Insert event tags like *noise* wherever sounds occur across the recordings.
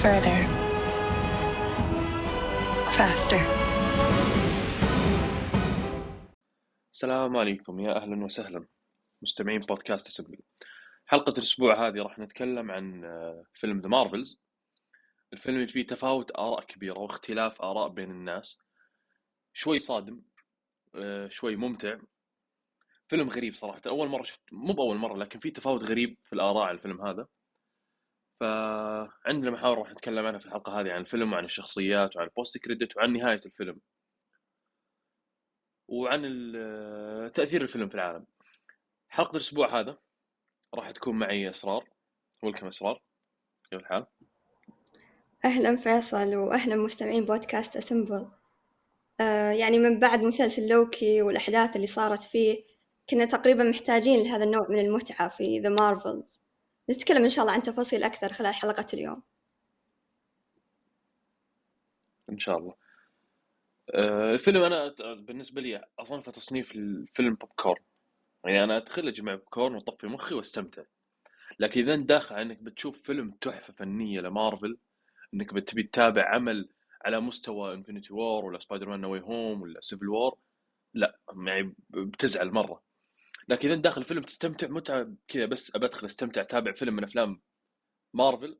Further. Faster. السلام عليكم. يا أهلا وسهلا. مستمعين بودكاست أسمبل حلقة الأسبوع هذه راح نتكلم عن آه، فيلم The Marvels الفيلم اللي فيه تفاوت آراء كبيرة واختلاف آراء بين الناس. شوي صادم آه، شوي ممتع. فيلم غريب صراحة. أول مرة شفت مو بأول مرة لكن في تفاوت غريب في الآراء على الفيلم هذا. فعندنا محاور راح نتكلم عنها في الحلقة هذه عن الفيلم وعن الشخصيات وعن ال post credit وعن نهاية الفيلم. وعن تأثير الفيلم في العالم. حلقة الأسبوع هذا راح تكون معي أسرار welcome أسرار كيف الحال؟ أهلا فيصل وأهلا مستمعين بودكاست أسمبل. آه يعني من بعد مسلسل لوكي والأحداث اللي صارت فيه كنا تقريبا محتاجين لهذا النوع من المتعة في The Marvels نتكلم إن شاء الله عن تفاصيل أكثر خلال حلقة اليوم. إن شاء الله. آه، الفيلم أنا بالنسبة لي أصنفه تصنيف الفيلم بوب كورن يعني أنا أدخل أجمع بوب كورن وأطفي مخي وأستمتع. لكن إذا داخل إنك بتشوف فيلم تحفة فنية لمارفل إنك بتبي تتابع عمل على مستوى Infinity War ولا Spider-Man No Way Home ولا Civil War لا يعني بتزعل مرة. لكن أنت داخل الفيلم تستمتع متعة كذا بس أبى أدخل أستمتع أتابع فيلم من أفلام مارفل.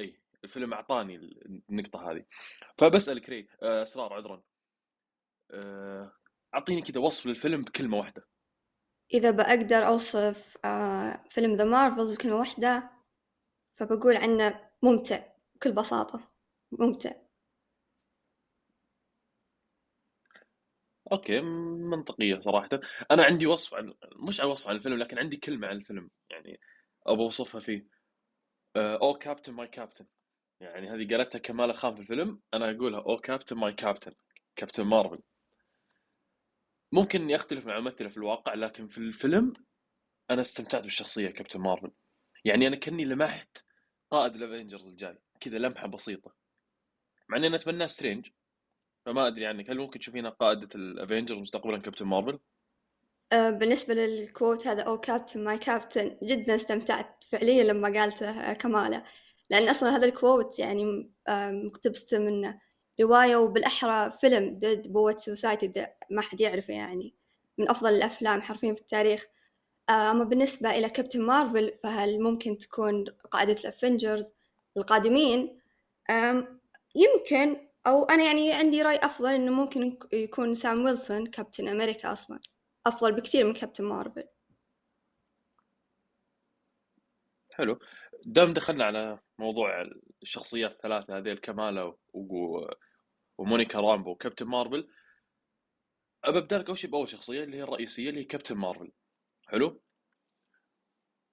إي الفيلم أعطاني النقطة هذه. فبسألك ري آه، أسرار عذرا. آه، أعطيني كذا وصف للفيلم بكلمة واحدة. إذا بأقدر أوصف آه فيلم The Marvels بكلمة واحدة فبقول عنه ممتع بكل بساطة. ممتع. Okay منطقية صراحة. أنا عندي وصف عن مش عن وصف عن الفيلم لكن عندي كلمة عن الفيلم يعني ابى أوصفها فيه. O captain my captain يعني هذه قالتها كمال خان في الفيلم أنا أقولها O captain my captain كابتن مارفل ممكن إني أختلف مع الممثلة في الواقع لكن في الفيلم أنا استمتعت بالشخصية كابتن مارفل. يعني أنا كأني لمحت قائد ال Avengers الجاي. كذا لمحة بسيطة. مع إني أنا اتمناه Strange فما أدري عنك هل ممكن تشوفينها قائدة ال Avengers مستقبلا كابتن مارفل؟ آه بالنسبة لل quote هذا O captain my captain جدا استمتعت فعليا لما قالته كمالة لأن أصلا هذا ال quote يعني آه مقتبسته من رواية وبالأحرى فيلم Dead Poets Society ما حد يعرفه يعني من أفضل الأفلام حرفيا في التاريخ. آه، أما بالنسبة إلى كابتن مارفل فهل ممكن تكون قائدة ال Avengers القادمين؟ يمكن أو أنا يعني عندي رأي أفضل إنه ممكن يك- يكون سام ويلسون كابتن أمريكا أصلا أفضل بكثير من كابتن مارفل حلو دام دخلنا على موضوع الشخصيات الثلاثة هذه الكمالا. ومونيكا رامبو وكابتن مارفل ابى ابدا لك أول شيء بأول شخصية اللي هي الرئيسية اللي هي كابتن مارفل حلو؟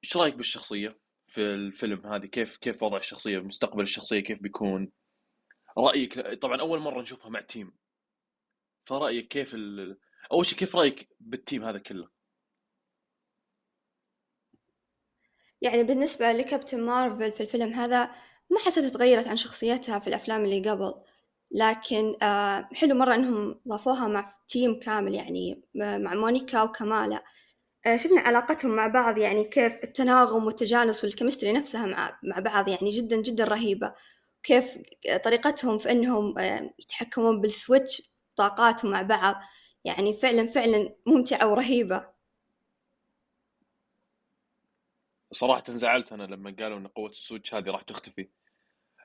إيش رأيك بالشخصية في الفيلم هذه كيف كيف وضع الشخصية مستقبل الشخصية كيف بيكون؟ رأيك طبعا أول مرة نشوفها مع team فرأيك كيف ال... أول شيء كيف رأيك بال team هذا كله؟ يعني بالنسبة لكابتن مارفل في الفيلم هذا ما حسيت تغيرت عن شخصيتها في الأفلام اللي قبل. لكن آه، حلو مرة إنهم ضافوها مع team كامل يعني مع مونيكا وكمالا. آه، شفنا علاقتهم مع بعض يعني كيف التناغم والتجانس وال chemistry نفسها مع مع بعض يعني جدا جدا رهيبة. كيف طريقتهم في إنهم آه، يتحكمون بال switch طاقاتهم مع بعض. يعني فعلا فعلا ممتعة ورهيبة. صراحة زعلت أنا لما قالوا إن قوة ال switch هذه راح تختفي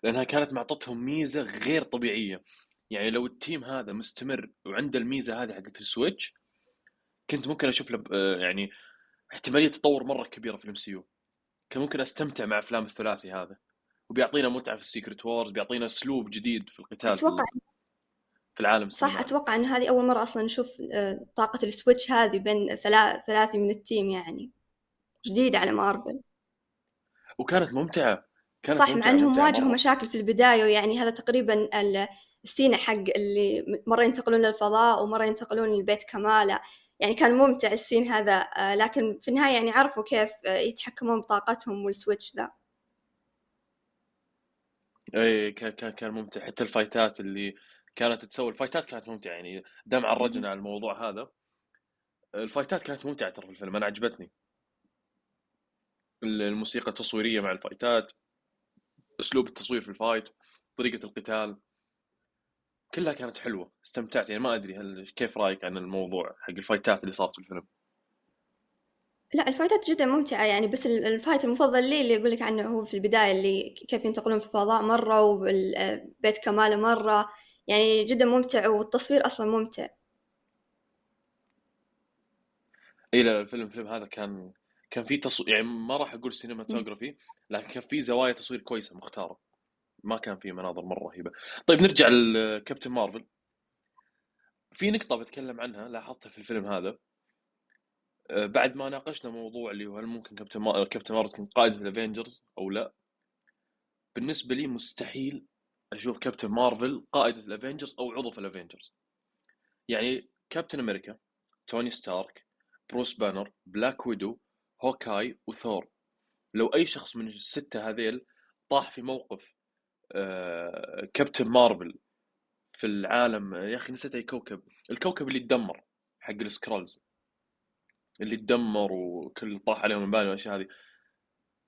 لأنها كانت معطتهم ميزة غير طبيعية. يعني لو ال team هذا مستمر وعنده الميزة هذه حقت ال switch كنت ممكن أشوف له آه، يعني احتمالية تطور مرة كبيرة في ال MCU. كان ممكن أستمتع مع أفلام الثلاثي هذا. وبيعطينا متعة في ال Secret Wars بيعطينا أسلوب جديد في القتال في أتوقع في العالم صح السينمائي. أتوقع إن هذه أول مرة أصلا نشوف آه، طاقة ال switch هذه بين ثلاث ثلاثة من ال team يعني. جديدة على مارفل. وكانت ممتعة كانت صح مع ممتعة إنهم ممتعة واجهوا مشاكل في البداية ويعني هذا تقريبا ال- ال scene حق اللي مرة ينتقلون للفضاء ومرة ينتقلون للبيت كمالة يعني كان ممتع ال scene هذا آه، لكن في النهاية يعني عرفوا كيف آه، يتحكمون بطاقتهم وال switch ذا. اي كان كان كان ممتع. حتى ال fightات اللي كانت تسوي ال fightات كانت ممتعة يعني دام عرجنا على الموضوع هذا. ال fightات كانت ممتعة ترى في الفيلم أنا عجبتني. الموسيقى التصويرية مع ال fightات أسلوب التصوير في ال fight طريقة القتال كلها كانت حلوة استمتعت. يعني ما أدري هل كيف رأيك عن الموضوع حق ال fightات اللي صارت في الفيلم؟ لا ال fightات جدا ممتعة يعني بس ال fight المفضل لي اللي أقول لك عنه هو في البداية اللي كيف ينتقلون في الفضاء مرة وبيت كمالة مرة يعني جدا ممتع والتصوير أصلا ممتع. إي لا الفيلم الفيلم هذا كان كان في تصوير يعني ما راح أقول cinematography لكن كان في زوايا تصوير كويسة مختارة. ما كان في مناظر مرة رهيبة. طيب نرجع لكابتن مارفل. في نقطة بتكلم عنها لاحظتها في الفيلم هذا. بعد ما ناقشنا موضوع اللي هو هل ممكن كابتن ما... Captain Marvel تكون قائده ال Avengers أو لا؟ بالنسبة لي مستحيل أشوف Captain Marvel قائده ال Avengers أو عضو في ال Avengers. يعني Captain America توني ستارك بروس بانر Black Widow Hawkeye وثور. لو أي شخص من الستة هذيل طاح في موقف آه، Captain Marvel في العالم يا أخي نسيت أي كوكب. الكوكب اللي تدمر حق ال Skrulls. اللي تدمر وكل طاح عليهم المباني والأشياء هذه.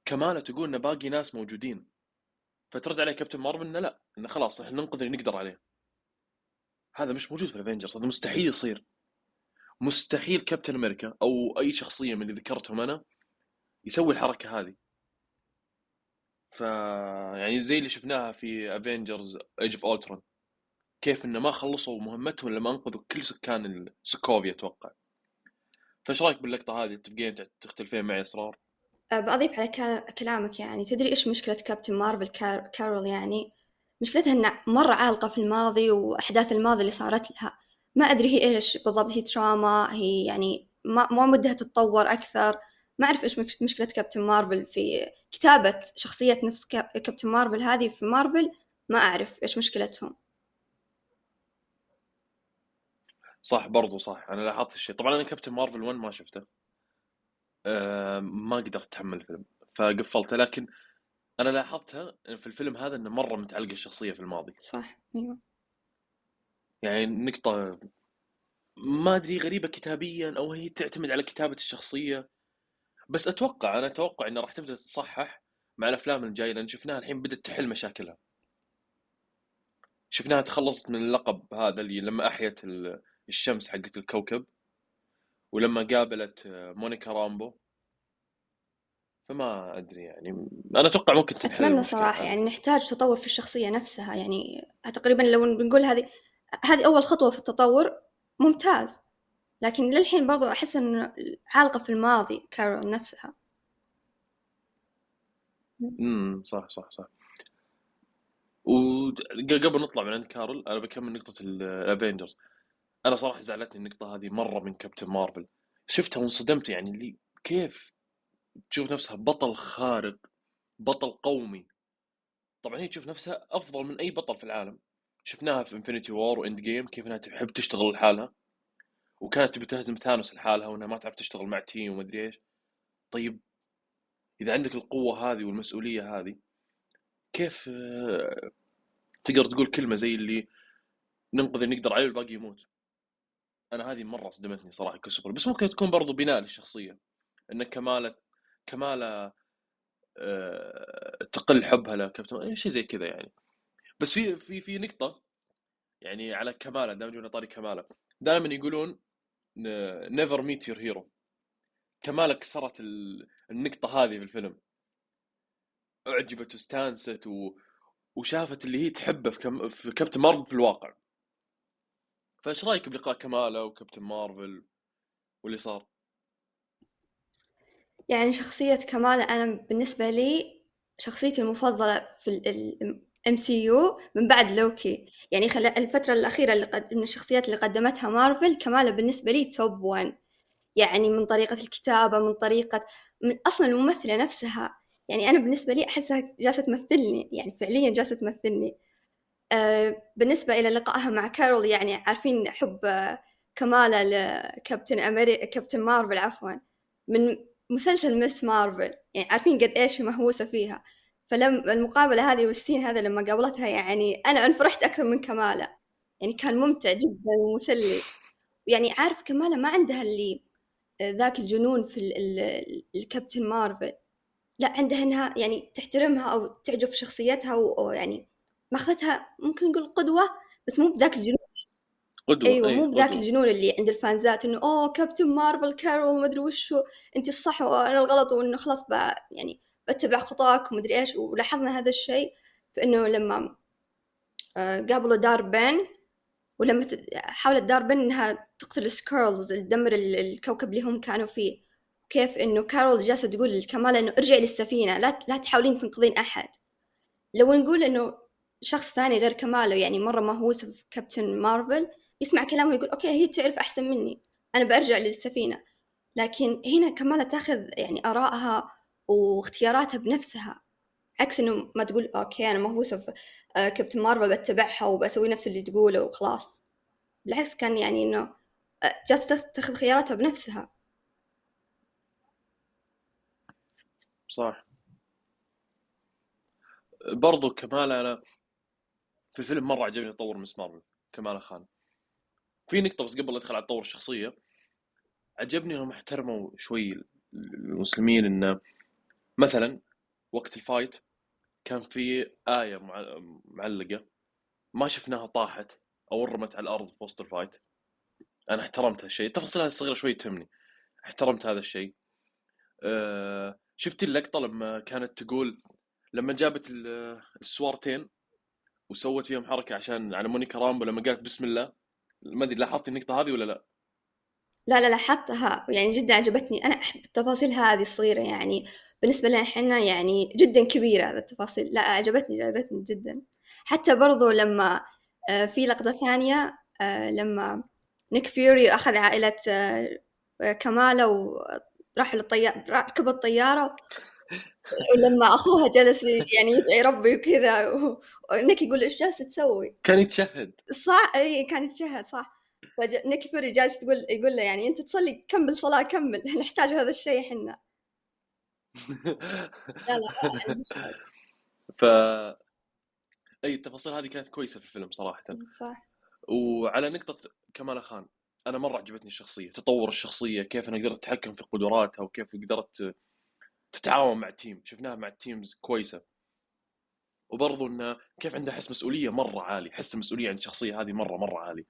كمالة تقول إن باقي ناس موجودين. فترد عليه Captain Marvel إنه لا إنه خلاص إحنا ننقذ اللي نقدر عليه. هذا مش موجود في ال Avengers هذا مستحيل يصير. مستحيل Captain America أو أي شخصية من اللي ذكرتهم أنا يسوي الحركة هذه. ف يعني زي اللي شفناها في Avengers Age of Ultron كيف إنه ما خلصوا مهمتهم لما أنقذوا كل سكان سكوفيا أتوقع. فايش رأيك باللقطة هذه؟ تتفقين تختلفين معي اسرار أه، بأضيف على كلامك يعني. تدري إيش مشكلة Captain Marvel كارول يعني؟ مشكلتها إنها مرة عالقة في الماضي وأحداث الماضي اللي صارت لها. ما أدري هي إيش بالضبط هي تراما هي يعني ما ما ودها تتطور أكثر. ما أعرف إيش مشكلة كابتن مارفل في كتابة شخصية نفس كابتن مارفل هذه في مارفل ما أعرف إيش مشكلتهم. صح برضو صح. أنا لاحظت الشيء طبعا أنا كابتن مارفل 1 ما شفته. أه ما قدرت أتحمل الفيلم. فقفلته. لكن أنا لاحظتها في الفيلم هذا إنه مرة متعلقة الشخصية في الماضي. صح. أيوه. يعني نقطة ما أدري غريبة كتابيا أو هي تعتمد على كتابة الشخصية. بس أتوقع أنا أتوقع انها راح تبدأ تتصحح مع الأفلام الجاية لأن شفناها الحين بدأت تحل مشاكلها. شفناها تخلصت من اللقب هذا اللي لما أحيت الشمس حقت الكوكب ولما قابلت مونيكا رامبو. فما أدري يعني أنا أتوقع ممكن تنحل أتمنى صراحة يعني نحتاج تطور في الشخصية نفسها يعني تقريبا لو بنقول هذه هذه أول خطوة في التطور ممتاز. لكن للحين برضو أحس ان عالقة في الماضي كارول نفسها. امم صح صح صح. وقبل نطلع من عند كارول أنا بكمل نقطة ال Avengers أنا صراحة زعلتني النقطة هذه مرة من Captain Marvel. شفتها وانصدمت يعني اللي كيف تشوف نفسها بطل خارق بطل قومي. طبعا هي تشوف نفسها أفضل من أي بطل في العالم. شفناها في Infinity War و Endgame كيف إنها تحب تشتغل لحالها. وكانت تبي تهزم ثانوس لحالها وإنها ما تعرف تشتغل مع team وما أدري إيش. طيب إذا عندك القوة هذه والمسؤولية هذه كيف آه، تقدر تقول كلمة زي اللي ننقذ اللي نقدر عليه والباقي يموت؟ أنا هذه مرة صدمتني صراحة كسوبر بس ممكن تكون برضو بناء للشخصية إن كمالة كمالة أه تقل حبها لكابتن شيء زي كذا يعني. بس في في في نقطة يعني على كمالة دائما يقولون طاري كمالة. دائما يقولون never meet your hero كمالة كسرت النقطة هذه في الفيلم. أعجبت واستانست و... وشافت اللي هي تحبه في, كم... في Captain Marvel في الواقع. فايش رأيك بلقاء كماله و Captain Marvel واللي صار؟ يعني شخصية كماله أنا بالنسبة لي شخصيتي المفضلة في ال MCU من بعد لوكي. يعني خل... الفترة الأخيرة اللي قد... من الشخصيات اللي قدمتها مارفل كماله بالنسبة لي top one يعني من طريقة الكتابة من طريقة من أصلا الممثلة نفسها. يعني أنا بالنسبة لي أحسها جالسة تمثلني يعني فعليا جالسة تمثلني. بالنسبة إلى لقائها مع كارول يعني عارفين حب آه، كمالة لكابتن أمريكا كابتن مارفل عفوا من مسلسل مس مارفل يعني عارفين قد إيش مهووسة فيها. فلم المقابلة هذه والسين هذا لما قابلتها يعني أنا انفرحت أكثر من كمالة يعني كان ممتع جدا ومسلي. يعني عارف كمالة ما عندها اللي آه، ذاك الجنون في الكابتن مارفل. لا عندها إنها يعني تحترمها أو تعجب شخصيتها ويعني ماخذتها ممكن نقول قدوة بس مو بذاك الجنون. قدوة أيوة أي مو بذاك قدوة. الجنون اللي عند الفانزات إنه أوه كابتن مارفل كارول ما أدري وشو أنت الصح وأنا الغلط وإنه خلاص بقى يعني بتبع خطاك ومدري إيش ولاحظنا هذا الشيء في إنه لما آه، قابلوا داربين ولما حاولت داربين إنها تقتل Skrulls تدمر الكوكب اللي هم كانوا فيه. كيف إنه كارول جالسة تقول لكمالا إنه ارجعي للسفينة لا لا تحاولين تنقذين أحد. لو نقول إنه شخص ثاني غير كماله يعني مرة مهووس في Captain Marvel يسمع كلامه يقول okay هي تعرف أحسن مني أنا برجع للسفينة. لكن هنا كمالا تأخذ يعني آرائها واختياراتها بنفسها عكس إنه ما تقول أوكي أنا مهووسة آه، كابتن مارفل بتبعها وبسوي نفس اللي تقوله وخلاص. بالعكس كان يعني إنه آه، جالسة تأخذ خياراتها بنفسها. صح. برضو كمال أنا في الفيلم مرة عجبني تطور مس مارفل كمال خان. في نقطة بس قبل ادخل على تطور الشخصية عجبني إنهم احترموا شوي المسلمين إنه مثلا وقت ال fight كان في آية معلقة ما شفناها طاحت أو رمت على الأرض في وسط ال fight. أنا احترمت هالشيء. التفاصيل هذه الصغيرة شوي تهمني. احترمت هذا الشيء. أه شفت اللقطة لما كانت تقول لما جابت السوارتين وسوت فيهم حركة عشان على مونيكا رامبو لما قالت بسم الله. ما أدري لاحظت النقطة هذه ولا لا؟ لا لا لاحظتها. يعني جدا عجبتني. أنا أحب التفاصيل هذه الصغيرة يعني. بالنسبة لنا إحنا يعني جدا كبيرة هذه التفاصيل. لا عجبتني عجبتني جدا. حتى برضو لما آه، في لقطة ثانية آه، لما نيك فيوري أخذ عائلة آه، كمالة وراح للطيارة ركب الطيارة. ولما أخوها جلس يعني يدعي ربي وكذا ونيك يقول إيش جالسة تسوي؟ كان يتشهد. صح إي كان يتشهد صح. نيك فيوري جالس تقول يقول له يعني أنت تصلي كمل صلاة كمل *laughs* نحتاج هذا الشيء إحنا. *laughs* لا لا ف إي التفاصيل هذه كانت كويسة في الفيلم صراحة. صح. وعلى نقطة كمالا خان أنا مرة عجبتني الشخصية تطور الشخصية كيف إنها قدرت تتحكم في قدراتها وكيف قدرت تتعاون مع ال team شفناها مع ال teams كويسة. وبرضو إنه كيف عندها حس مسؤولية مرة عالي حس المسؤوليه عند الشخصية هذه مرة مرة عالي.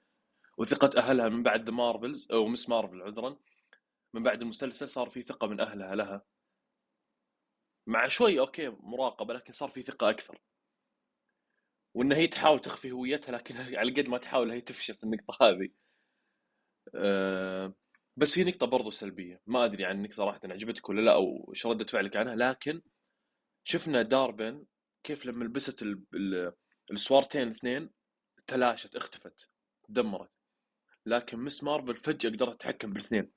وثقة أهلها من بعد The Marvels أو Ms. Marvel عذرا من بعد المسلسل صار في ثقة من أهلها لها. مع شوي أوكي مراقبة لكن صار في ثقة أكثر. وان هي تحاول تخفي هويتها لكن *laughs* على قد ما تحاول هي تفشل في النقطة هذه. أه بس في نقطة برضو سلبية ما أدري عنك صراحة عجبتك ولا لا أو إيش ردة فعلك عنها لكن شفنا داربن كيف لما لبست السوارتين الاثنين تلاشت اختفت تدمرت لكن مس مارفل فجأة قدرت تتحكم بالاثنين.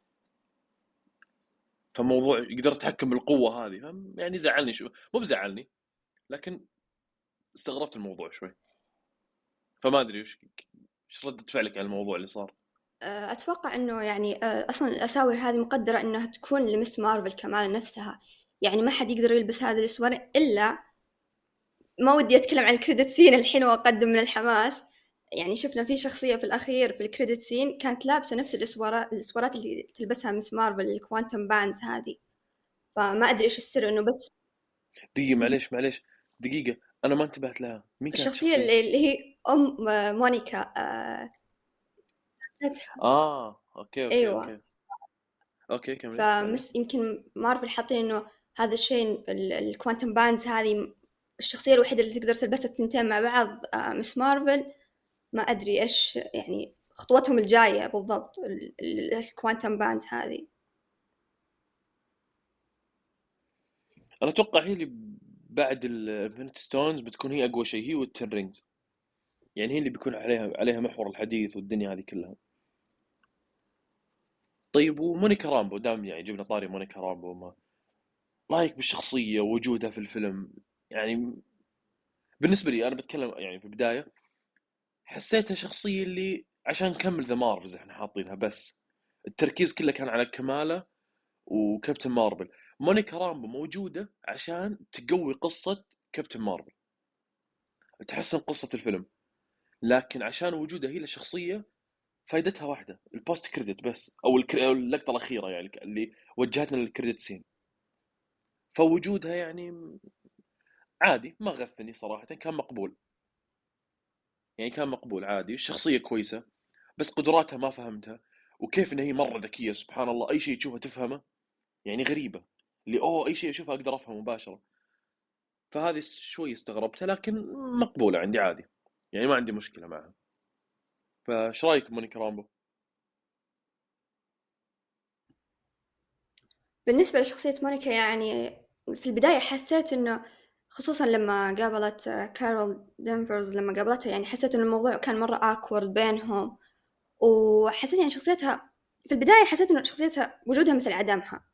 فموضوع قدرت اتحكم بالقوة هذه يعني زعلني شو مو بزعلني لكن استغربت الموضوع شوي. فما أدري وش إيش ردة فعلك على الموضوع اللي صار؟ أتوقع إنه يعني أه، أصلا الأساور هذه مقدرة إنها تكون لمس مارفل كمال نفسها. يعني ما حد يقدر يلبس هذه الأسوار إلا ما ودي أتكلم عن ال credit scene الحين وأقدم من الحماس. يعني شفنا في شخصية في الأخير في ال credit scene كانت لابسة نفس الإسوارات الإسوارات اللي تلبسها Ms. Marvel ال quantum bands هذه. فما أدري إيش السر إنه بس دقيقة معليش معليش. دقيقة أنا ما انتبهت لها. مين كانت الشخصية اللي, اللي هي أم مونيكا آه آه أوكي أوكي أيوة. أوكي. أوكي كمل فمس يمكن مارفل حاطين إنه هذا الشيء ال quantum bands هذه الشخصية الوحيدة اللي تقدر تلبسها الثنتين مع بعض آه Ms. Marvel ما أدري إيش يعني خطوتهم الجاية بالضبط ال quantum bands هذه. أنا أتوقع هي اللي بعد ال Infinity Stones بتكون هي أقوى شيء هي وال Ten Rings. يعني هي اللي بيكون عليها عليها محور الحديث والدنيا هذه كلها. طيب ومونيكا رامبو دام يعني جبنا طاري مونيكا رامبو ما رايك بالشخصية ووجودها في الفيلم؟ يعني بالنسبة لي أنا بتكلم يعني في البداية حسيتها شخصية اللي عشان نكمل The Marvels إحنا حاطينها بس التركيز كله كان على كماله و Captain Marvel. مونيكا رامبو موجودة عشان تقوي قصة Captain Marvel. تحسن قصة الفيلم. لكن عشان وجودها هي الشخصيه فائدتها واحدة البوست كريدت بس أو, اللقطة الأخيرة يعني اللي وجهتنا للكريدت سين فوجودها يعني عادي ما غثني صراحة كان مقبول. يعني كان مقبول عادي الشخصية كويسة بس قدراتها ما فهمتها. وكيف إن هي مرة ذكية سبحان الله أي شيء تشوفه تفهمه يعني غريبة. اللي أوه أي شيء أشوفه أقدر أفهمه مباشرة. فهذه شوي استغربتها لكن مقبولة عندي عادي. يعني ما عندي مشكلة معها. فايش رأيك مونيكا رامبو؟ بالنسبة لشخصية مونيكا يعني في البداية حسيت إنه خصوصا لما قابلت كارول دينفرز لما قابلتها يعني حسيت إن الموضوع كان مرة awkward بينهم. وحسيت يعني شخصيتها في البداية حسيت إنه شخصيتها وجودها مثل عدمها.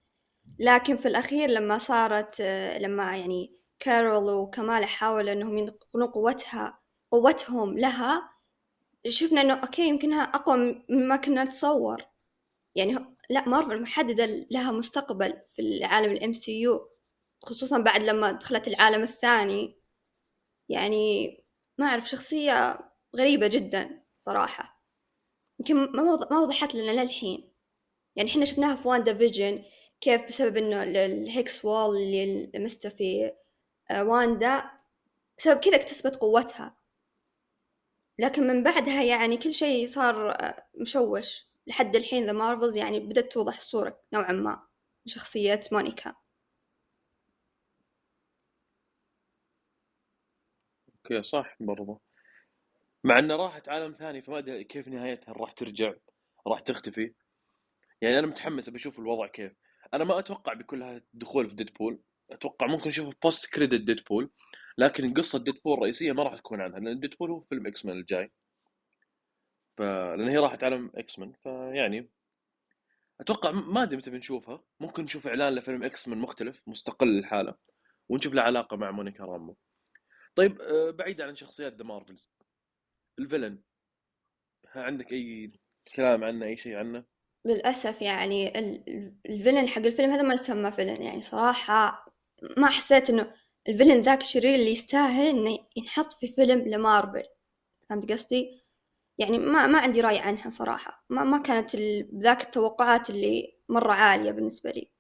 لكن في الأخير لما صارت لما يعني كارول وكمالا حاولوا إنهم ينقلون قوتها قوتهم لها شفنا إنه أوكي يمكنها أقوى مما كنا نتصور. يعني لا مارفل محددة لها مستقبل في العالم ال MCU خصوصا بعد لما دخلت العالم الثاني. يعني ما أعرف شخصية غريبة جدا صراحة. يمكن ما وضحت لنا للحين. يعني إحنا شفناها في WandaVision كيف بسبب إنه ال hex wall اللي لمسته في آه، واندا بسبب كذا اكتسبت قوتها. لكن من بعدها يعني كل شيء صار آه، مشوش. لحد الحين The Marvels يعني بدأت توضح الصورة نوعا ما. شخصية مونيكا. أوكي صح برضو. مع إنه راحت عالم ثاني فما أدري كيف نهايتها راح ترجع راح تختفي. يعني أنا متحمس بشوف الوضع كيف. أنا ما أتوقع بكل هذا الدخول في Deadpool أتوقع ممكن نشوف post credit Deadpool لكن قصة Deadpool الرئيسية ما راح تكون عنها لأن Deadpool هو فيلم X-Men الجاي. ف لأن هي راحت عالم X-Men فيعني أتوقع ما أدري متى بنشوفها. ممكن نشوف إعلان لفيلم X-Men مختلف مستقل لحاله ونشوف له علاقة مع مونيكا رامبو طيب آه، بعيد عن شخصيات The Marvels ال villain عندك أي كلام عنه أي شيء عنه؟ للأسف يعني ال villain حق الفيلم هذا ما يسمى villain يعني صراحة ما حسيت إنه ال villain ذاك الشرير اللي يستاهل إنه ينحط في فيلم لمارفل. فهمت قصدي؟ يعني ما ما عندي رأي عنها صراحة. ما ما كانت ذاك التوقعات اللي مرة عالية بالنسبة لي.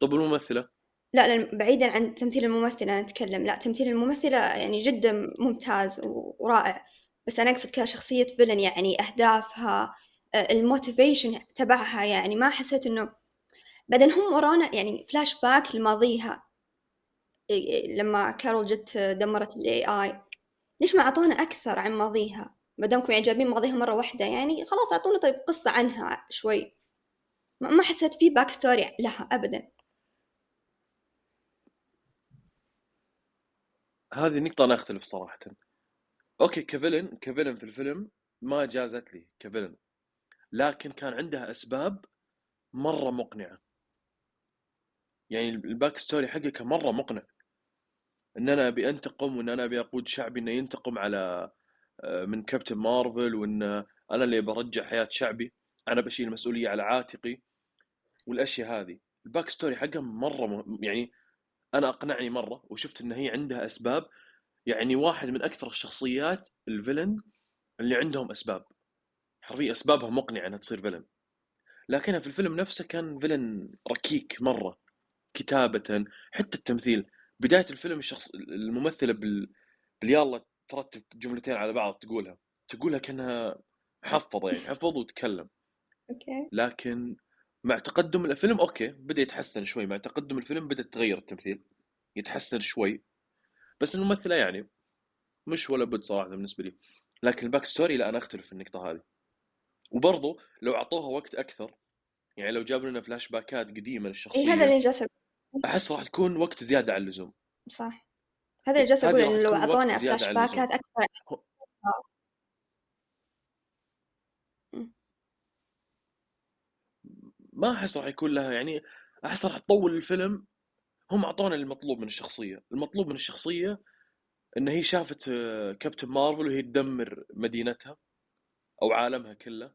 طب الممثلة؟ لا لا بعيدا عن تمثيل الممثلة أنا أتكلم. لا تمثيل الممثلة يعني جدا ممتاز ورائع. بس أنا أقصد كشخصية villain يعني أهدافها آه، ال motivation تبعها يعني ما حسيت إنه بعدين هم ورانا يعني فلاش باك لماضيها. لما كارول جت دمرت ال AI ليش ما أعطونا أكثر عن ماضيها؟ ما دامكم يعني جايبين ماضيها مرة واحدة يعني خلاص أعطونا طيب قصة عنها شوي. ما حسيت في backstory لها ابدا. هذه نقطة أنا أختلف صراحة. okay ك villain ك villain في الفيلم ما جازت لي ك villain. لكن كان عندها أسباب مرة مقنعة. يعني ال backstory حقه كان مرة مقنع. إن أنا أبي أنتقم وإن أنا أبي أقود شعبي إنه ينتقم على آه، من كابتن مارفل وإن أنا اللي برجع حياة شعبي. أنا بشيل المسؤوليه على عاتقي. والأشياء هذه. ال backstory حقها مرة يعني أنا أقنعني مرة وشفت إن هي عندها أسباب. يعني واحد من أكثر الشخصيات ال villain اللي عندهم أسباب. حرفيا أسبابها مقنعة إنها تصير villain لكنها في الفيلم نفسه كان villain ركيك مرة. كتابة حتى التمثيل. بداية الفيلم الشخص الممثلة بال باليلا ترتب جملتين على بعض تقولها. تقولها كأنها محفظه يعني حفظ وتكلم. okay. لكن مع تقدم الفيلم okay بدأ يتحسن شوي. مع تقدم الفيلم بدأ تغير التمثيل يتحسن شوي. بس الممثلة يعني مش ولا بد صراحة بالنسبة لي. لكن ال backstory لا أنا أختلف في النقطة هذه. وبرضه لو أعطوها وقت أكثر يعني لو جابوا لنا فلاش باكات قديمة للشخصية. اي هذا اللي جالس أحس راح تكون وقت زيادة عن اللزوم. صح. هذا اللي جالس أقول إنه لو أعطونا فلاش باكات أكثر. ما أحس راح يكون لها يعني أحس راح تطول الفيلم. هم أعطونا المطلوب من الشخصية. المطلوب من الشخصية إن هي شافت آه، كابتن مارفل وهي تدمر مدينتها أو عالمها كله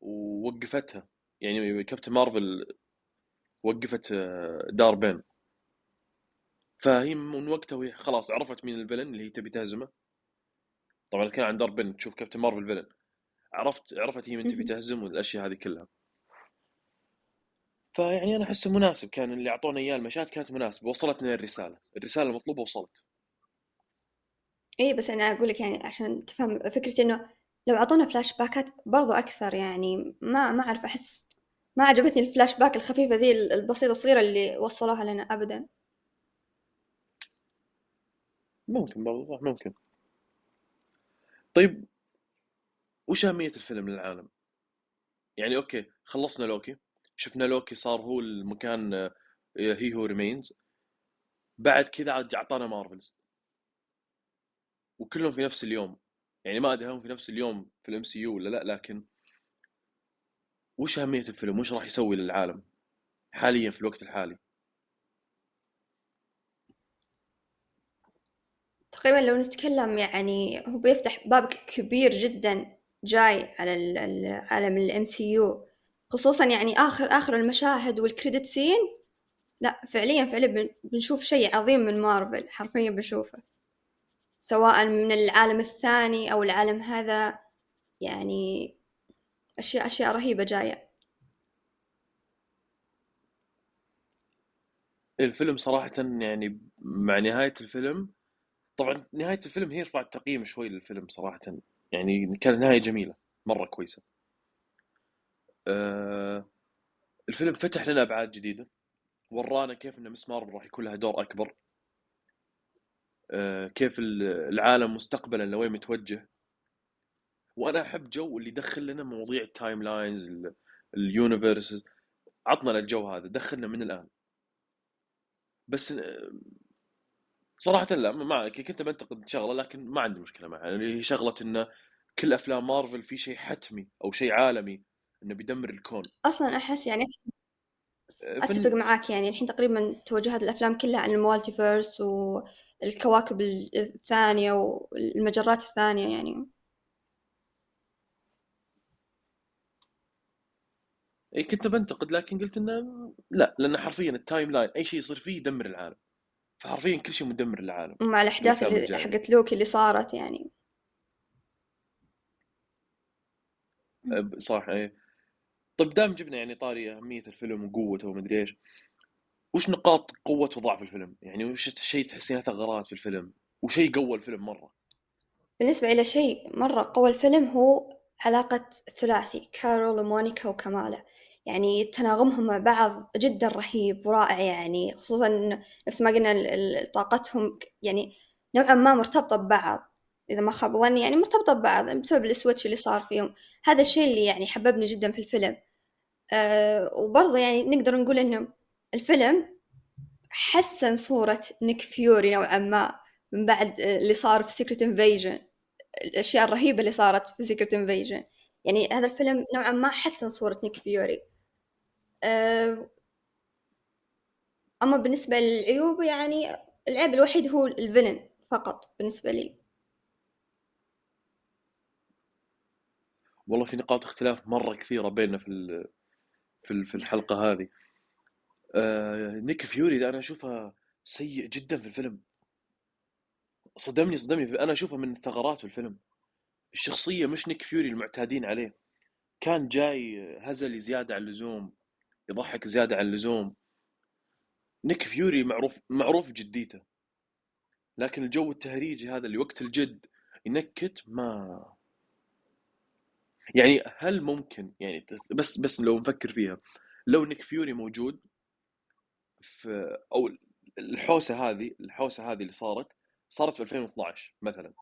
ووقفتها. يعني كابتن مارفل وقفت آه، دار بين فهي من وقتها وهي خلاص عرفت مين الفيلن اللي هي تبي تهزمه. طبعا كان عن دار بين تشوف كابتن مارفل فيلن. عرفت عرفت هي من تبي تهزم والأشياء هذه كلها. فيعني أنا احسه مناسب كان اللي أعطونا إياه المشاهد كانت مناسبة. وصلتنا الرساله الرسالة المطلوبة وصلت. اي بس أنا أقول لك يعني عشان تفهم فكرتي إنه لو أعطونا فلاش باكات برضو أكثر يعني ما ما أعرف أحس ما عجبتني الفلاش باك الخفيفة ذي البسيطة الصغيرة اللي وصلوها لنا ابدا. ممكن برضو ممكن. طيب وش أهمية الفيلم للعالم؟ يعني okay خلصنا لوكي. شفنا لوكي صار هو المكان He Who Remains بعد كذا عاد أعطانا مارفلز وكلهم في نفس اليوم. يعني ما أدري هم في نفس اليوم في ال MCU ولا لا لكن وش أهمية الفيلم؟ وش راح يسوي للعالم؟ حاليا في الوقت الحالي. تقريبا لو نتكلم يعني هو بيفتح باب كبير جدا جاي على عالم ال MCU خصوصا يعني اخر آخر المشاهد وال credit scene لا فعليا فعليا بنشوف شيء عظيم من مارفل حرفيا بنشوفه. سواء من العالم الثاني أو العالم هذا يعني اشياء أشياء رهيبة جاية. الفيلم صراحة يعني مع نهاية الفيلم طبعا نهاية الفيلم هي رفعت التقييم شوي للفيلم صراحة يعني كانت نهاية جميلة مرة كويسة. آه الفيلم فتح لنا أبعاد جديدة ورانا كيف أن مس مارفل راح يكون لها دور أكبر. آه كيف العالم مستقبلا لوين متوجه. وأنا أحب جو اللي يدخل لنا مواضيع ال timelines ال universe عطنا الجو هذا دخلنا من الآن. بس آه، صراحة لا ما كنت بنتقد شغلة لكن ما عندي مشكلة معها. اللي هي شغلة انه كل أفلام مارفل في شيء حتمي أو شيء عالمي إنه بيدمر الكون. أصلا أحس يعني آه، أتفق معاك. يعني الحين تقريبا توجهات الأفلام كلها عن ال multiverse والكواكب الثانية والمجرات الثانية يعني. اي كنت بنتقد لكن قلت إنه لا لأن حرفيا ال timeline أي شيء يصير فيه يدمر العالم فحرفيا كل شيء مدمر للعالم مع الأحداث اللي حقت لوكي اللي صارت يعني صح إيه طيب دام جبنا يعني طاري أهمية الفيلم وقوته ومدري إيش وش نقاط قوة وضعف الفيلم؟ يعني وش الشيء تحسينه ثغرات في الفيلم؟ وشيء قوى الفيلم مرة؟ بالنسبة إلى شيء مرة قوى الفيلم هو علاقة الثلاثي كارول ومونيكا وكمالا يعني تناغمهم مع بعض جدا رهيب ورائع يعني خصوصا نفس ما قلنا طاقتهم يعني نوعا ما مرتبطة ببعض. إذا ما خاب ظني يعني مرتبطة ببعض بسبب ال switch اللي صار فيهم. هذا الشيء اللي يعني حببني جدا في الفيلم. أه وبرضه يعني نقدر نقول إنه الفيلم حسن صورة نيك فيوري نوعا ما من بعد اللي صار في Secret Invasion الأشياء الرهيبة اللي صارت في Secret Invasion يعني هذا الفيلم نوعا ما حسن صورة نيك فيوري. أما بالنسبة للعيوب يعني العيب الوحيد هو ال villain فقط بالنسبة لي. والله في نقاط اختلاف مرة كثيرة بيننا في في في الحلقة هذه. آه نيك فيوري ده أنا أشوفها سيء جدا في الفيلم. صدمني صدمني. أنا أشوفها من الثغرات في الفيلم. الشخصية مش نيك فيوري المعتادين عليه. كان جاي هزلي زيادة عن اللزوم. يضحك زيادة عن اللزوم. نيك فيوري معروف معروف جديته لكن الجو التهريجي هذا اللي وقت الجد ينكت ما يعني هل ممكن يعني بس بس لو نفكر فيها. لو نيك فيوري موجود في أو الحوسة هذه الحوسة هذه اللي صارت صارت في 2012 مثلا.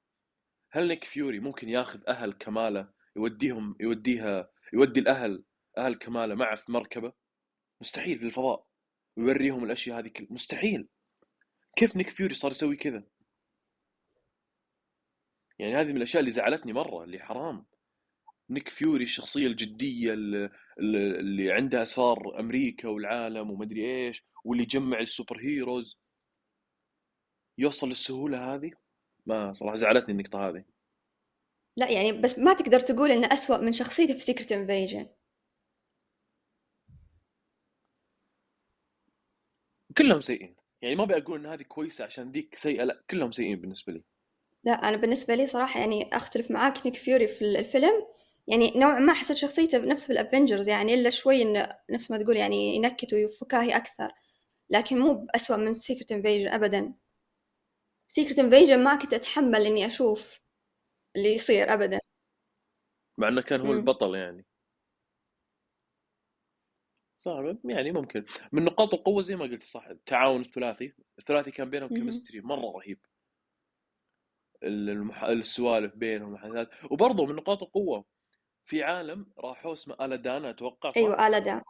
هل نيك فيوري ممكن ياخذ أهل كماله يوديهم يوديها يودي الاهل أهل كماله معه في مركبة؟ مستحيل في الفضاء ويوريهم الأشياء هذه كل مستحيل. كيف نيك فيوري صار يسوي كذا؟ يعني هذه من الأشياء اللي زعلتني مرة اللي حرام. نيك فيوري الشخصية الجدية اللي, عندها اسرار أمريكا والعالم ومدري إيش واللي يجمع ال super heroes. يوصل للسهولة هذه؟ ما صراحة زعلتني النقطة هذه. لا يعني بس ما تقدر تقول إنه أسوأ من شخصيته في Secret Invasion كلهم سيئين. يعني ما بقول إن هذه كويسة عشان ذيك سيئة لا كلهم سيئين بالنسبة لي. لا أنا بالنسبة لي صراحة يعني أختلف معاك نيك فيوري في الفيلم. يعني نوعا ما حسيت شخصيته بنفس بال Avengers يعني إلا شوي إنه نفس ما تقول يعني ينكت وفكاهي أكثر. لكن مو بأسوأ من Secret Invasion ابدا. Secret Invasion ما كنت أتحمل إني أشوف اللي يصير ابدا. مع إنه كان هو مم. البطل يعني. صح يعني ممكن. من نقاط القوة زي ما قلت صح التعاون الثلاثي الثلاثي كان بينهم. chemistry مرة رهيب. المح... السوالف بينهم وبرضه من نقاط القوة في عالم راحوا اسمه ألادنا أتوقع صح؟ أيوه آلة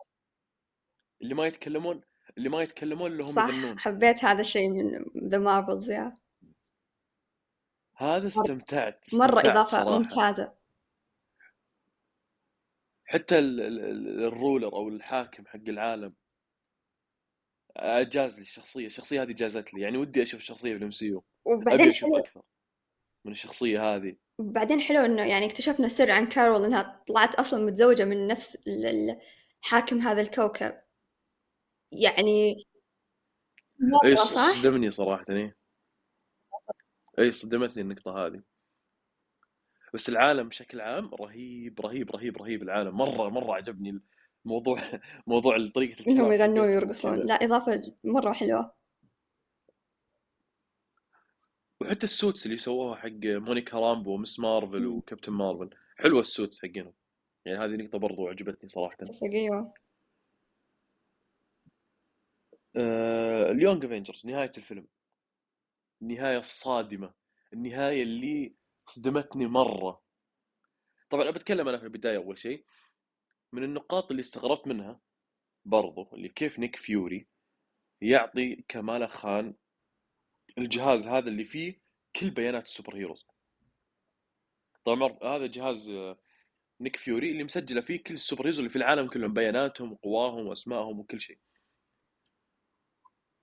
اللي ما يتكلمون اللي ما يتكلمون اللي هم صح يغنون حبيت هذا الشيء من The Marvels يا هذا استمتعت مرة استمتعت إضافة صراحة. ممتازة. حتى ال- ال- ال- ال ruler أو الحاكم حق العالم جازت لي الشخصية. الشخصية هذه جازت لي. يعني ودي أشوف الشخصية في ال MCU ابي وبعدين أشوف حلو أكثر من الشخصية هذه. بعدين حلو إنه يعني اكتشفنا سر عن كارول إنها طلعت أصلا متزوجة من نفس ال- ال- حاكم هذا الكوكب. يعني إي؟ صدمني صراحة إي. إي صدمتني النقطة هذه. بس العالم بشكل عام رهيب رهيب رهيب رهيب العالم. مرة مرة عجبني الموضوع *laughs* موضوع طريقة إنهم الكلام يغنون حقتهم ويرقصون. لا إضافة مرة حلوة. وحتى ال suits اللي سووها حق مونيكا رامبو و Ms. Marvel. و Captain Marvel. حلوة ال suits حقهم يعني هذه نقطة برضو عجبتني صراحة. أيوه. آه ال Young Avengers نهاية الفيلم. النهاية الصادمة. النهاية اللي صدمتني مرة. طبعا بتكلم أنا في البداية أول شيء من النقاط اللي استغربت منها برضو اللي كيف نيك فيوري يعطي كمالا خان الجهاز هذا اللي فيه كل بيانات ال super heroes. طبعا هذا جهاز نيك فيوري اللي مسجلة فيه كل ال super heroes اللي في العالم كلهم بياناتهم وقواهم وأسمائهم وكل شيء.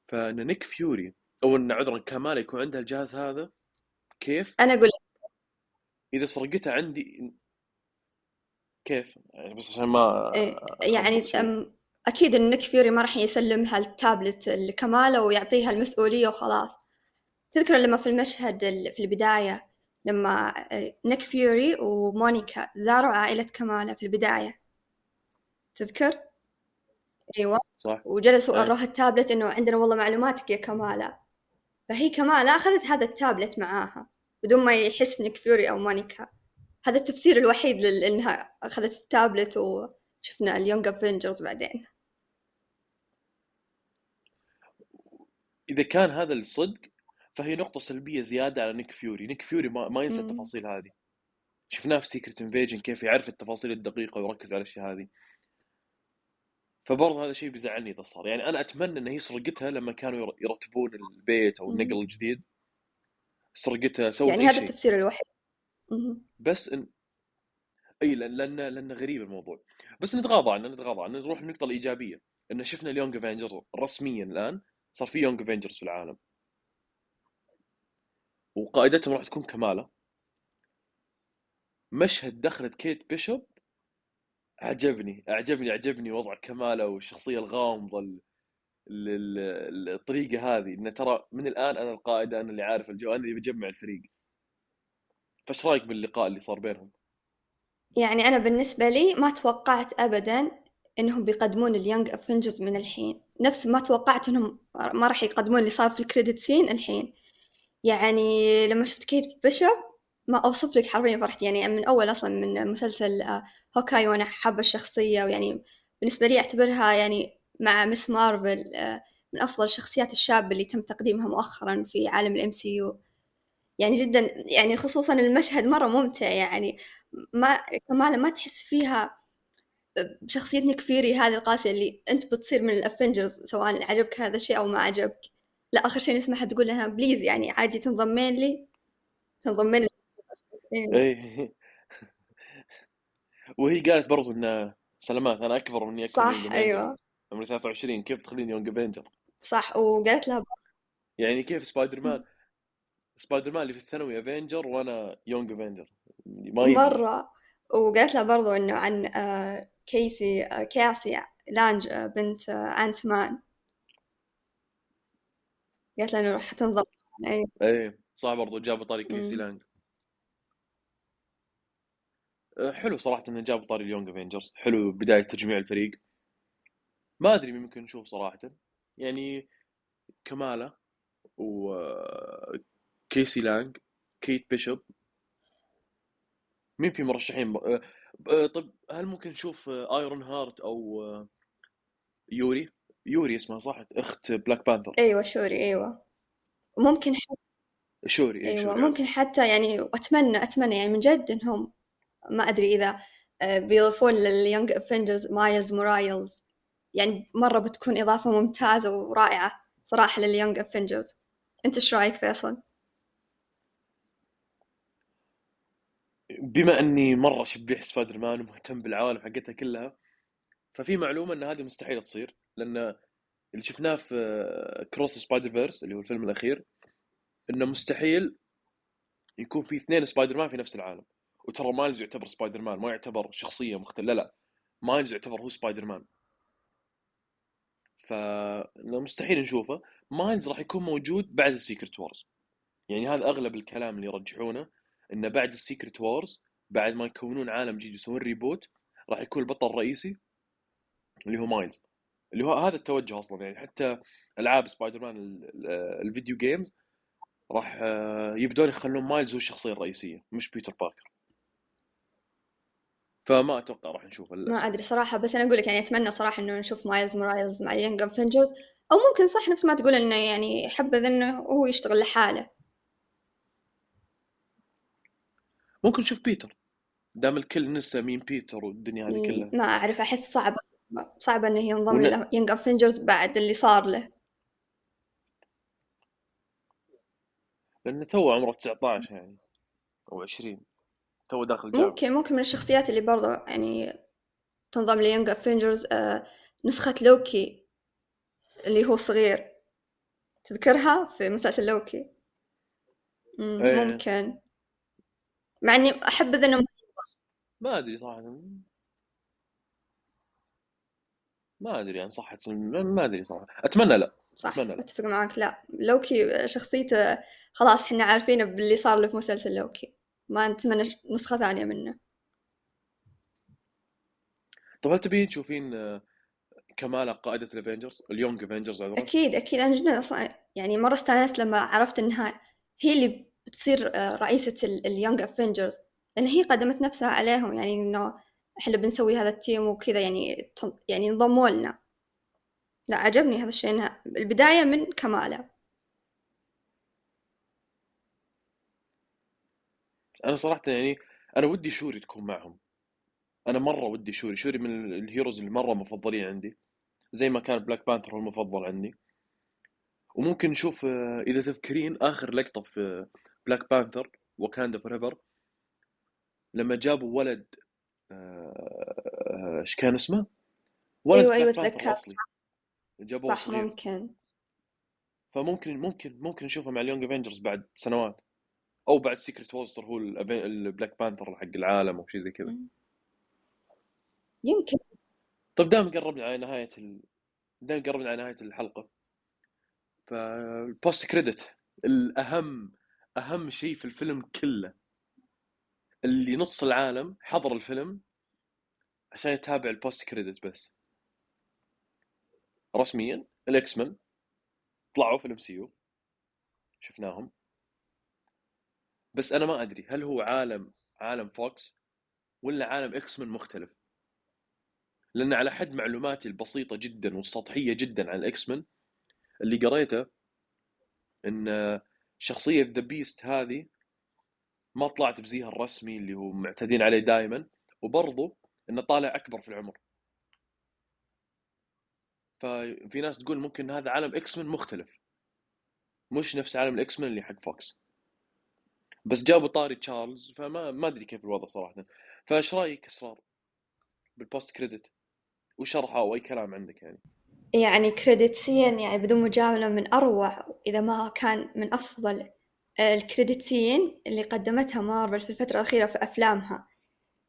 فإن نيك فيوري أو إن عذرا كمالا يكون عنده الجهاز هذا كيف؟ أنا أقول إذا سرقتها عندي كيف؟ يعني بس عشان ما إيه يعني أكيد إن نيك فيوري ما راح يسلمها التابلت لكماله ويعطيها المسؤولية وخلاص. تذكر لما في المشهد ال- في البداية لما نيك فيوري ومونيكا زاروا عائلة كمالة في البداية. تذكر؟ أيوة. صح. وجلسوا اي وروها التابلت إنه عندنا والله معلوماتك يا كمالة. فهي كمالة أخذت هذا التابلت معاها. بدون ما يحس نيك فيوري أو مونيكا هذا التفسير الوحيد لأنها أخذت التابلت وشفنا ال Young Avengers بعدين. إذا كان هذا الصدق فهي نقطة سلبية زيادة على نيك فيوري. نيك فيوري ما, ما ينسى. التفاصيل هذه. شفناه في Secret Invasion كيف يعرف التفاصيل الدقيقة ويركز على الأشياء هذه. فبرضه هذا شيء بيزعلني إذا صار. يعني أنا أتمنى ان هي سرقتها لما كانوا ير- يرتبون البيت أو. النقل الجديد. سرقتها سوت يعني هذا التفسير الوحيد. بس إن أي لأن لأن لأن غريب الموضوع. بس نتغاضى عنه نتغاضى عنه نروح للنقطة الإيجابية. إن شفنا ال Young Avengers رسميا الآن صار في Young Avengers في العالم. وقائدتهم راح تكون كماله مشهد دخلت كيت بيشوب عجبني أعجبني عجبني وضع كماله والشخصية الغامضة ال- ال- ال- الطريقة هذه انه ترى من الآن أنا القائد أنا اللي عارف الجو أنا اللي بجمع الفريق. فإيش رأيك باللقاء اللي صار بينهم؟ يعني أنا بالنسبة لي ما توقعت أبدا إنهم بيقدمون ال Young Avengers من الحين. نفس ما توقعت إنهم ما راح يقدمون اللي صار في ال credit scene الحين. يعني لما شفت كيت بيشوب ما أوصف لك حرفيا فرحت يعني من أول أصلا من مسلسل آه، Hawkeye وأنا حابة الشخصية ويعني بالنسبة لي أعتبرها يعني مع Ms. Marvel آه، من أفضل الشخصيات الشابة اللي تم تقديمها مؤخرا في عالم ال MCU. يعني جدا يعني خصوصا المشهد مرة ممتع يعني ما كمال ما تحس فيها بشخصية نيك فيوري هذه القاسية اللي أنت بتصير من ال Avengers سواء عجبك هذا الشيء أو ما عجبك. لا آخر شيء نسمعها تقول لها please يعني عادي تنضمين لي. تنضمين لي. إيه. *laughs* وهي قالت برضو انه سلامات أنا أكبر من إني أكون young صح Avenger أيوه. عمري 23 كيف تخليني young Avenger؟ صح وقالت لها يعني كيف Spider-Man Spider-Man اللي في الثانوي Avenger وأنا young Avenger ما مرة وقالت لها برضو إنه عن آه، كيسي آه، كاسي لانج آه، بنت آه، Ant-Man قالت لها إنه راح تنضم. أيوه إيه صح برضو جابوا طاري كيسي. لانج آه، حلو صراحة إنه جابوا طاري ال Young Avengers حلو بداية تجميع الفريق. ما أدري مين ممكن نشوف صراحة. يعني كمالا وكيسي لانج كيت بيشوب. مين في مرشحين؟ ب- آه، طب هل ممكن نشوف Ironheart أو آه، يوري؟ يوري اسمها صح؟ أخت Black Panther. أيوة شوري أيوة. ممكن حتى شوري اي أيوة شوري ممكن حتى يعني أتمنى أتمنى يعني من جد إنهم ما أدري إذا آه، بيضيفون لل Young Avengers مايلز مورايلز يعني مرة بتكون إضافة ممتازة ورائعة صراحة لل Young Avengers. أنت إيش رأيك فيصل؟ بما أني مرة شبيح سبايدر مان ومهتم بالعوالم حقتها كلها ففي معلومة إن هذه مستحيل تصير لأن اللي شفناه في Across the Spider-Verse اللي هو الفيلم الأخير إنه مستحيل يكون في اثنين سبايدر مان في نفس العالم. وترى مايلز يعتبر سبايدر مان ما يعتبر شخصية مختلفة لا لا مايلز يعتبر هو سبايدر مان. ف مستحيل نشوفه. مايلز راح يكون موجود بعد ال Secret Wars يعني هذا أغلب الكلام اللي يرجحونه إنه بعد ال Secret Wars بعد ما يكونون عالم جديد يسوون reboot راح يكون البطل الرئيسي اللي هو مايلز اللي هو هذا التوجه أصلا. يعني حتى ألعاب سبايدر مان ال- ال- ال video games راح آه، يبدون يخلون مايلز هو الشخصية الرئيسية مش بيتر باركر فما أتوقع راح نشوفه ما للأسف. أدري صراحة بس أنا أقول لك يعني أتمنى صراحة إنه نشوف مايلز مورايلز مع ال Young Avengers أو ممكن صح نفس ما تقول إنه يعني حبذ إنه هو يشتغل لحاله. ممكن نشوف بيتر. دام الكل نسى مين بيتر والدنيا هذه كلها. ما أعرف أحس صعبة صعبة إنه ينضم ون... لل Young Avengers بعد اللي صار له. لأنه تو عمره 19 يعني أو 20 تو داخل جامعه ممكن ممكن من الشخصيات اللي برضو يعني تنضم ل Young Avengers آه نسخة لوكي اللي هو صغير. تذكرها في مسلسل لوكي؟ إيه. ممكن. مع إني احبذ انه ما أدري صراحة. ما أدري عن صحة ما أدري صراحة. أتمنى لا صح أتمنى لا. أتفق معك. لا لوكي شخصيته خلاص إحنا عارفينه باللي صار له في مسلسل لوكي. ما نتمنى نسخة ثانية منه. طب هل تبين تشوفين آه، كمالا قائدة ال Avengers ال Young Avengers عذرا؟ أكيد أكيد. أنا جدا أصلا يعني مرة استأنست لما عرفت إنها هي اللي بتصير آه، رئيسة ال Young Avengers لأن هي قدمت نفسها عليهم يعني إنه إحنا بنسوي هذا ال team وكذا يعني يعني انضموا لنا. لا عجبني هذا الشيء إنها البداية من كمالا أنا صراحة يعني أنا ودي شوري تكون معهم. أنا مرة ودي شوري شوري من ال- ال heroes اللي مرة مفضلين عندي زي ما كان Black Panther هو المفضل عندي. وممكن نشوف آه، إذا تذكرين آخر لقطة في Black Panther Wakanda Forever لما جابوا ولد آه، إيش كان اسمه؟ ولد أيوه أيوه جابوه صح صغير ممكن. فممكن ممكن ممكن نشوفه مع ال Young Avengers بعد سنوات. أو بعد Secret Wars هو ال Black Panther حق العالم أو شيء زي كذا. يمكن. طيب دام قربنا على نهاية ال... دام قربنا على نهاية الحلقة فال post-credit الأهم أهم شيء في الفيلم كله. اللي نص العالم حضر الفيلم عشان يتابع ال post-credit بس. رسميا ال X-Men طلعوا في ال MCU شفناهم. بس أنا ما أدري هل هو عالم عالم Fox ولا عالم X-Men مختلف؟ لأن على حد معلوماتي البسيطة جدا والسطحية جدا عن ال X-Men اللي قريته إن شخصية The Beast هذه ما طلعت بزيها الرسمي اللي هو معتادين عليه دائما وبرضه إنه طالع أكبر في العمر. ففي ناس تقول ممكن هذا عالم X-Men مختلف. مش نفس عالم ال X-Men اللي حق Fox بس جابوا طاري تشارلز فما ما أدري كيف الوضع صراحة. فإيش رأيك اسرار بال post-credit وش شرحه أو اي كلام عندك يعني؟ يعني credit scene يعني بدون مجاملة من أروع إذا ما كان من أفضل آه، ال credit scene اللي قدمتها مارفل في الفترة الأخيرة في أفلامها.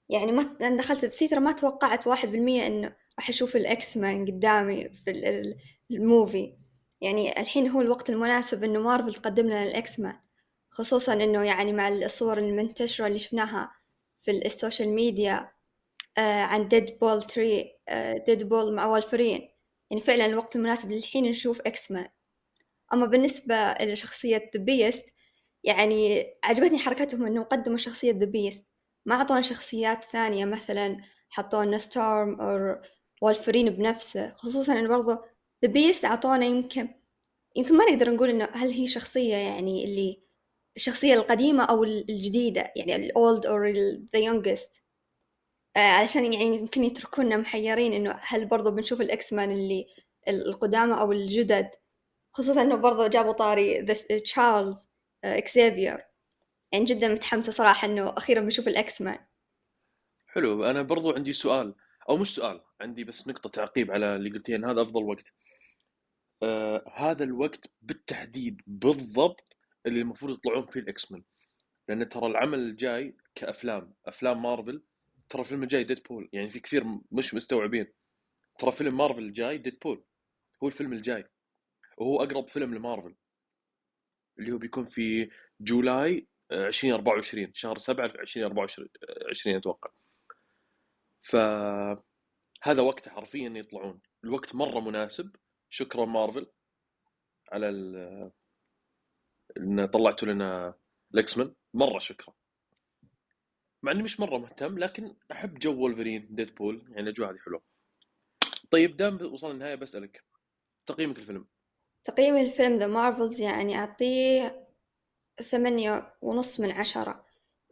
يعني ما أنا دخلت ال theater ما توقعت واحد بالمية إنه راح أشوف ال X-Men قدامي في ال- ال- ال movie. يعني الحين هو الوقت المناسب إنه مارفل تقدم لنا ال X-Men خصوصا إنه يعني مع الصور المنتشرة اللي شفناها في ال social media آه، عن Deadpool 3 Deadpool مع والفرين يعني فعلا الوقت المناسب للحين نشوف X-Men أما بالنسبة لشخصية The Beast يعني عجبتني حركتهم إنهم قدموا شخصية The Beast ما اعطونا شخصيات ثانية مثلا حطونا Storm أو والفرين بنفسه. خصوصا إنه برضو The Beast أعطونا يمكن يمكن ما نقدر نقول إنه هل هي شخصية يعني اللي الشخصية القديمة أو الجديدة يعني ال old أو the youngest علشان يعني يمكن يتركونا محيرين إنه هل برضو بنشوف ال X-Men اللي القدامى أو الجدد؟ خصوصا إنه برضو جابوا طاري Charles Xavier يعني جدا متحمسة صراحة إنه أخيرا بنشوف ال X-Men حلو أنا برضو عندي سؤال أو مش سؤال عندي بس نقطة تعقيب على اللي قلتيه إن هذا أفضل وقت. آه هذا الوقت بالتحديد بالضبط اللي المفروض يطلعون فيه ال X-Men لأن ترى العمل الجاي كأفلام أفلام مارفل ترى الفيلم الجاي Deadpool يعني في كثير مش مستوعبين. ترى فيلم مارفل الجاي Deadpool هو الفيلم الجاي. وهو أقرب فيلم لمارفل. اللي هو بيكون في July 2024 آه، شهر 7 2024 20 أتوقع. ف هذا وقته حرفيا يطلعون. الوقت مرة مناسب. شكرا مارفل على إن طلعتوا لنا ال X مرة شكرا. مع إني مش مرة مهتم لكن أحب جو Wolverine Deadpool يعني الأجواء هذه حلوة. طيب دام وصلنا النهايه بسألك تقييمك الفيلم؟ تقييم الفيلم The Marvels يعني أعطيه ثمانية ونص من عشرة.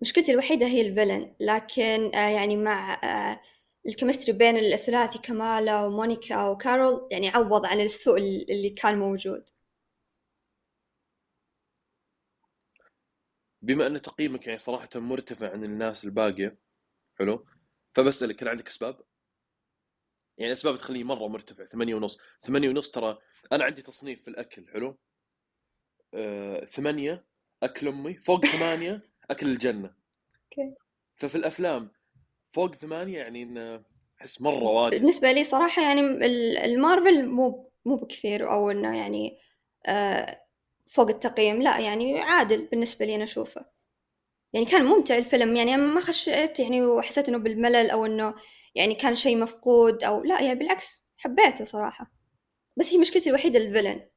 مشكلتي الوحيدة هي ال villain لكن آه يعني مع آه ال chemistry بين الثلاثي كمالا ومونيكا وكارول يعني عوض عن السوء اللي كان موجود. بما أن تقييمك يعني صراحة مرتفع عن الناس الباقية حلو؟ فبسألك هل عندك أسباب؟ يعني أسباب تخليه مرة مرتفع ثمانية ونص. ثمانية ونص ترى أنا عندي تصنيف في الأكل حلو؟ آه، ثمانية أكل أمي فوق *laughs* ثمانية أكل الجنة. okay. ففي الأفلام فوق ثمانية يعني انه أحس مرة واجد. بالنسبة لي صراحة يعني المارفل مو مو بكثير أو إنه يعني آه فوق التقييم لا يعني عادل بالنسبة لي أنا أشوفه. يعني كان ممتع الفيلم يعني ما خشيت يعني وحسيت إنه بالملل أو إنه يعني كان شيء مفقود أو لا يعني بالعكس حبيته صراحة. بس هي مشكلتي الوحيدة ال villain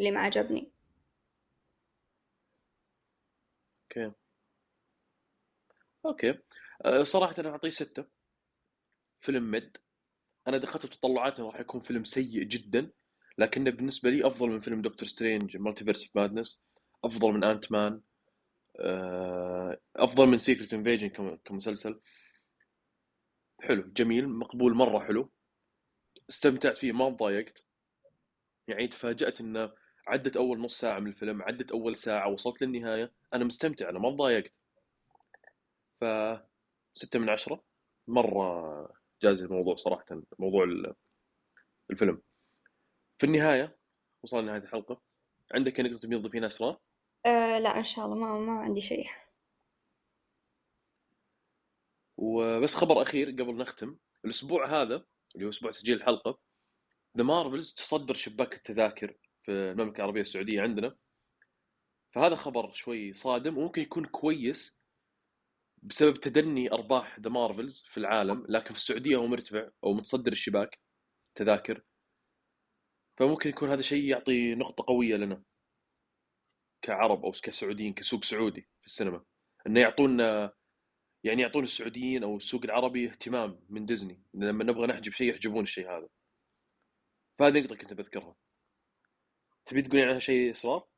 اللي ما عجبني. okay. okay. أه صراحة أنا أعطيه ستة. فيلم mid. أنا دخلت بتطلعات راح يكون فيلم سيء جدا. لكنه بالنسبة لي أفضل من فيلم Doctor Strange Multiverse of Madness أفضل من Ant-Man آه، أفضل من Secret Invasion كمسلسل. حلو جميل مقبول مرة حلو. استمتعت فيه ما تضايقت. يعني تفاجأت إنه عدت أول نص ساعة من الفيلم عدت أول ساعة وصلت للنهاية. أنا مستمتع أنا ما تضايقت. ف ستة من عشرة. مرة جاز الموضوع صراحة موضوع الفيلم. في النهاية وصلنا لنهاية الحلقة عندك انك تبين تضيفين أسرار؟ أه لا إن شاء الله ما ما عندي شيء. وبس خبر أخير قبل نختم الأسبوع هذا اللي هو أسبوع تسجيل الحلقة The Marvels تصدر شباك التذاكر في المملكة العربية السعودية عندنا. فهذا خبر شوي صادم وممكن يكون كويس بسبب تدني أرباح The Marvels في العالم لكن في السعودية هو مرتفع أو متصدر الشباك تذاكر فممكن يكون هذا شيء يعطي نقطة قوية لنا كعرب أو كسعوديين كسوق سعودي في السينما. إنه يعطونا يعني يعطون السعوديين أو السوق العربي اهتمام من ديزني. لما نبغى نحجب شيء يحجبون الشيء هذا. فهذه نقطة كنت بذكرها تبي تقولين عنها شيء اسراء؟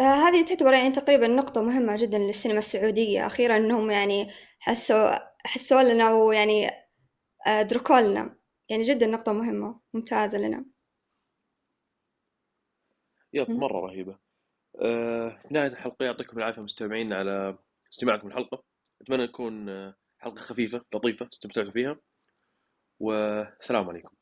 آه هذه تعتبر يعني تقريبا نقطة مهمة جدا للسينما السعودية. أخيرا أنهم يعني حسوا حسوا لنا ويعني آه دركوا لنا. يعني جدا نقطة مهمة ممتازة لنا. يب مرة رهيبة. آه، في نهاية الحلقة يعطيكم العافية مستمعين على استماعكم الحلقة أتمنى تكون آه، حلقة خفيفة لطيفة استمتعتوا فيها. والسلام عليكم.